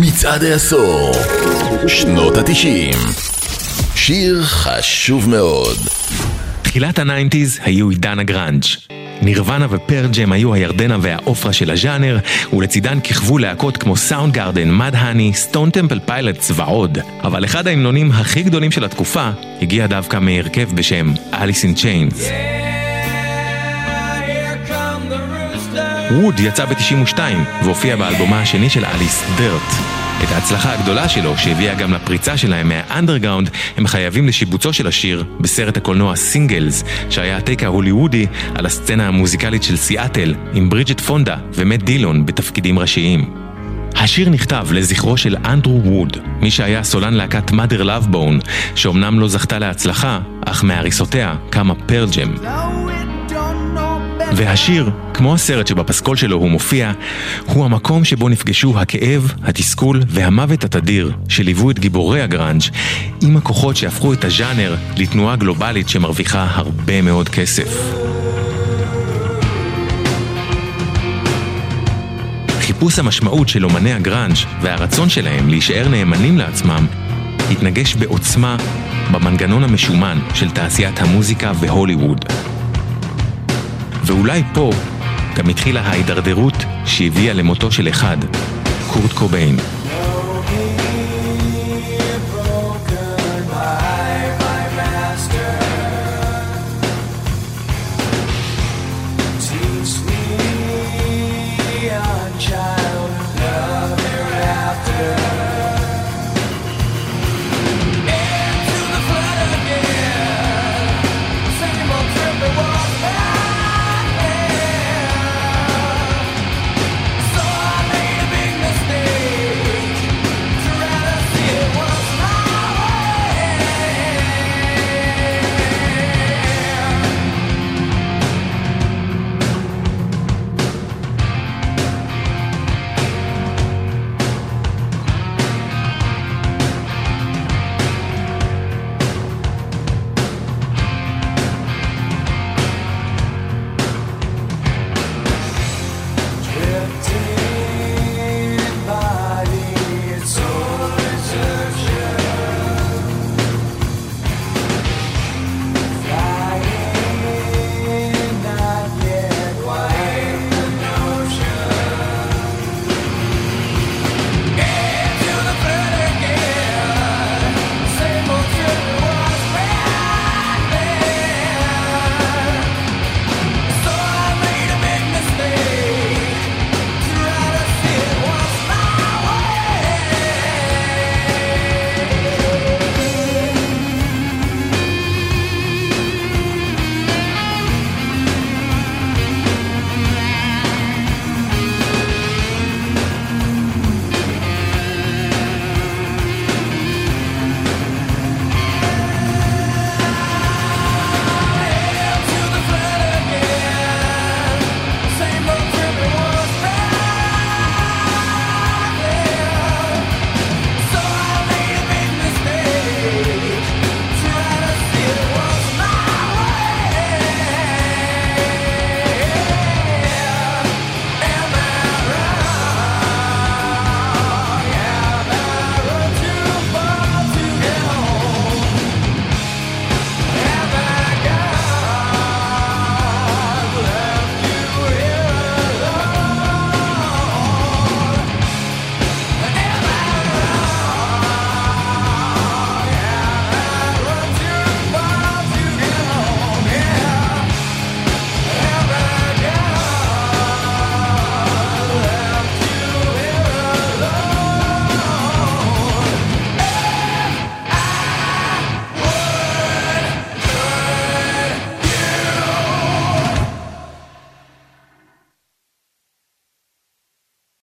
מצעד העשור, שנות התשעים. שיר חשוב מאוד. תחילת ה nineties היו עידן הגראנג'. Nirvana ו Pearl Jam היו הירדנה והעופרה של הז'אנר, ולצידן כיכבו להקות כמו Soundgarden, Mudhoney, Stone Temple Pilots ועוד. אבל אחד ההמנונים הכי גדולים של התקופה הגיע דווקא מהרכב בשם Alice in Chains. Would יצא ב-92 והופיע באלבומה השני של אליס, Dirt. את ההצלחה הגדולה שלו, שהביאה גם לפריצה שלהם מה underground, הם חייבים לשיבוצו של השיר בסרט הקולנוע Singles, שהיה ה take ההוליוודי על הסצנה המוזיקלית של סיאטל, עם ברידג'ט פונדה ומט דילון בתפקידים ראשיים. השיר נכתב לזכרו של אנדרו ווד, מי שהיה סולן להקת Mother Love Bone, שאומנם לא זכתה להצלחה, אך מהריסותיה קמה Pearl Jam. והשיר, כמו הסרט שבפסקול שלו הוא מופיע, הוא המקום שבו נפגשו הכאב, התסכול והמוות התדיר שליוו את גיבורי הגראנג' עם הכוחות שהפכו את הז'אנר לתנועה גלובלית שמרוויחה הרבה מאוד כסף. חיפוש המשמעות של אומני הגראנג' והרצון שלהם להישאר נאמנים לעצמם התנגש בעוצמה במנגנון המשומן של תעשיית המוזיקה והוליווד. ואולי פה גם התחילה ההידרדרות שהביאה למותו של אחד, קורט קוביין.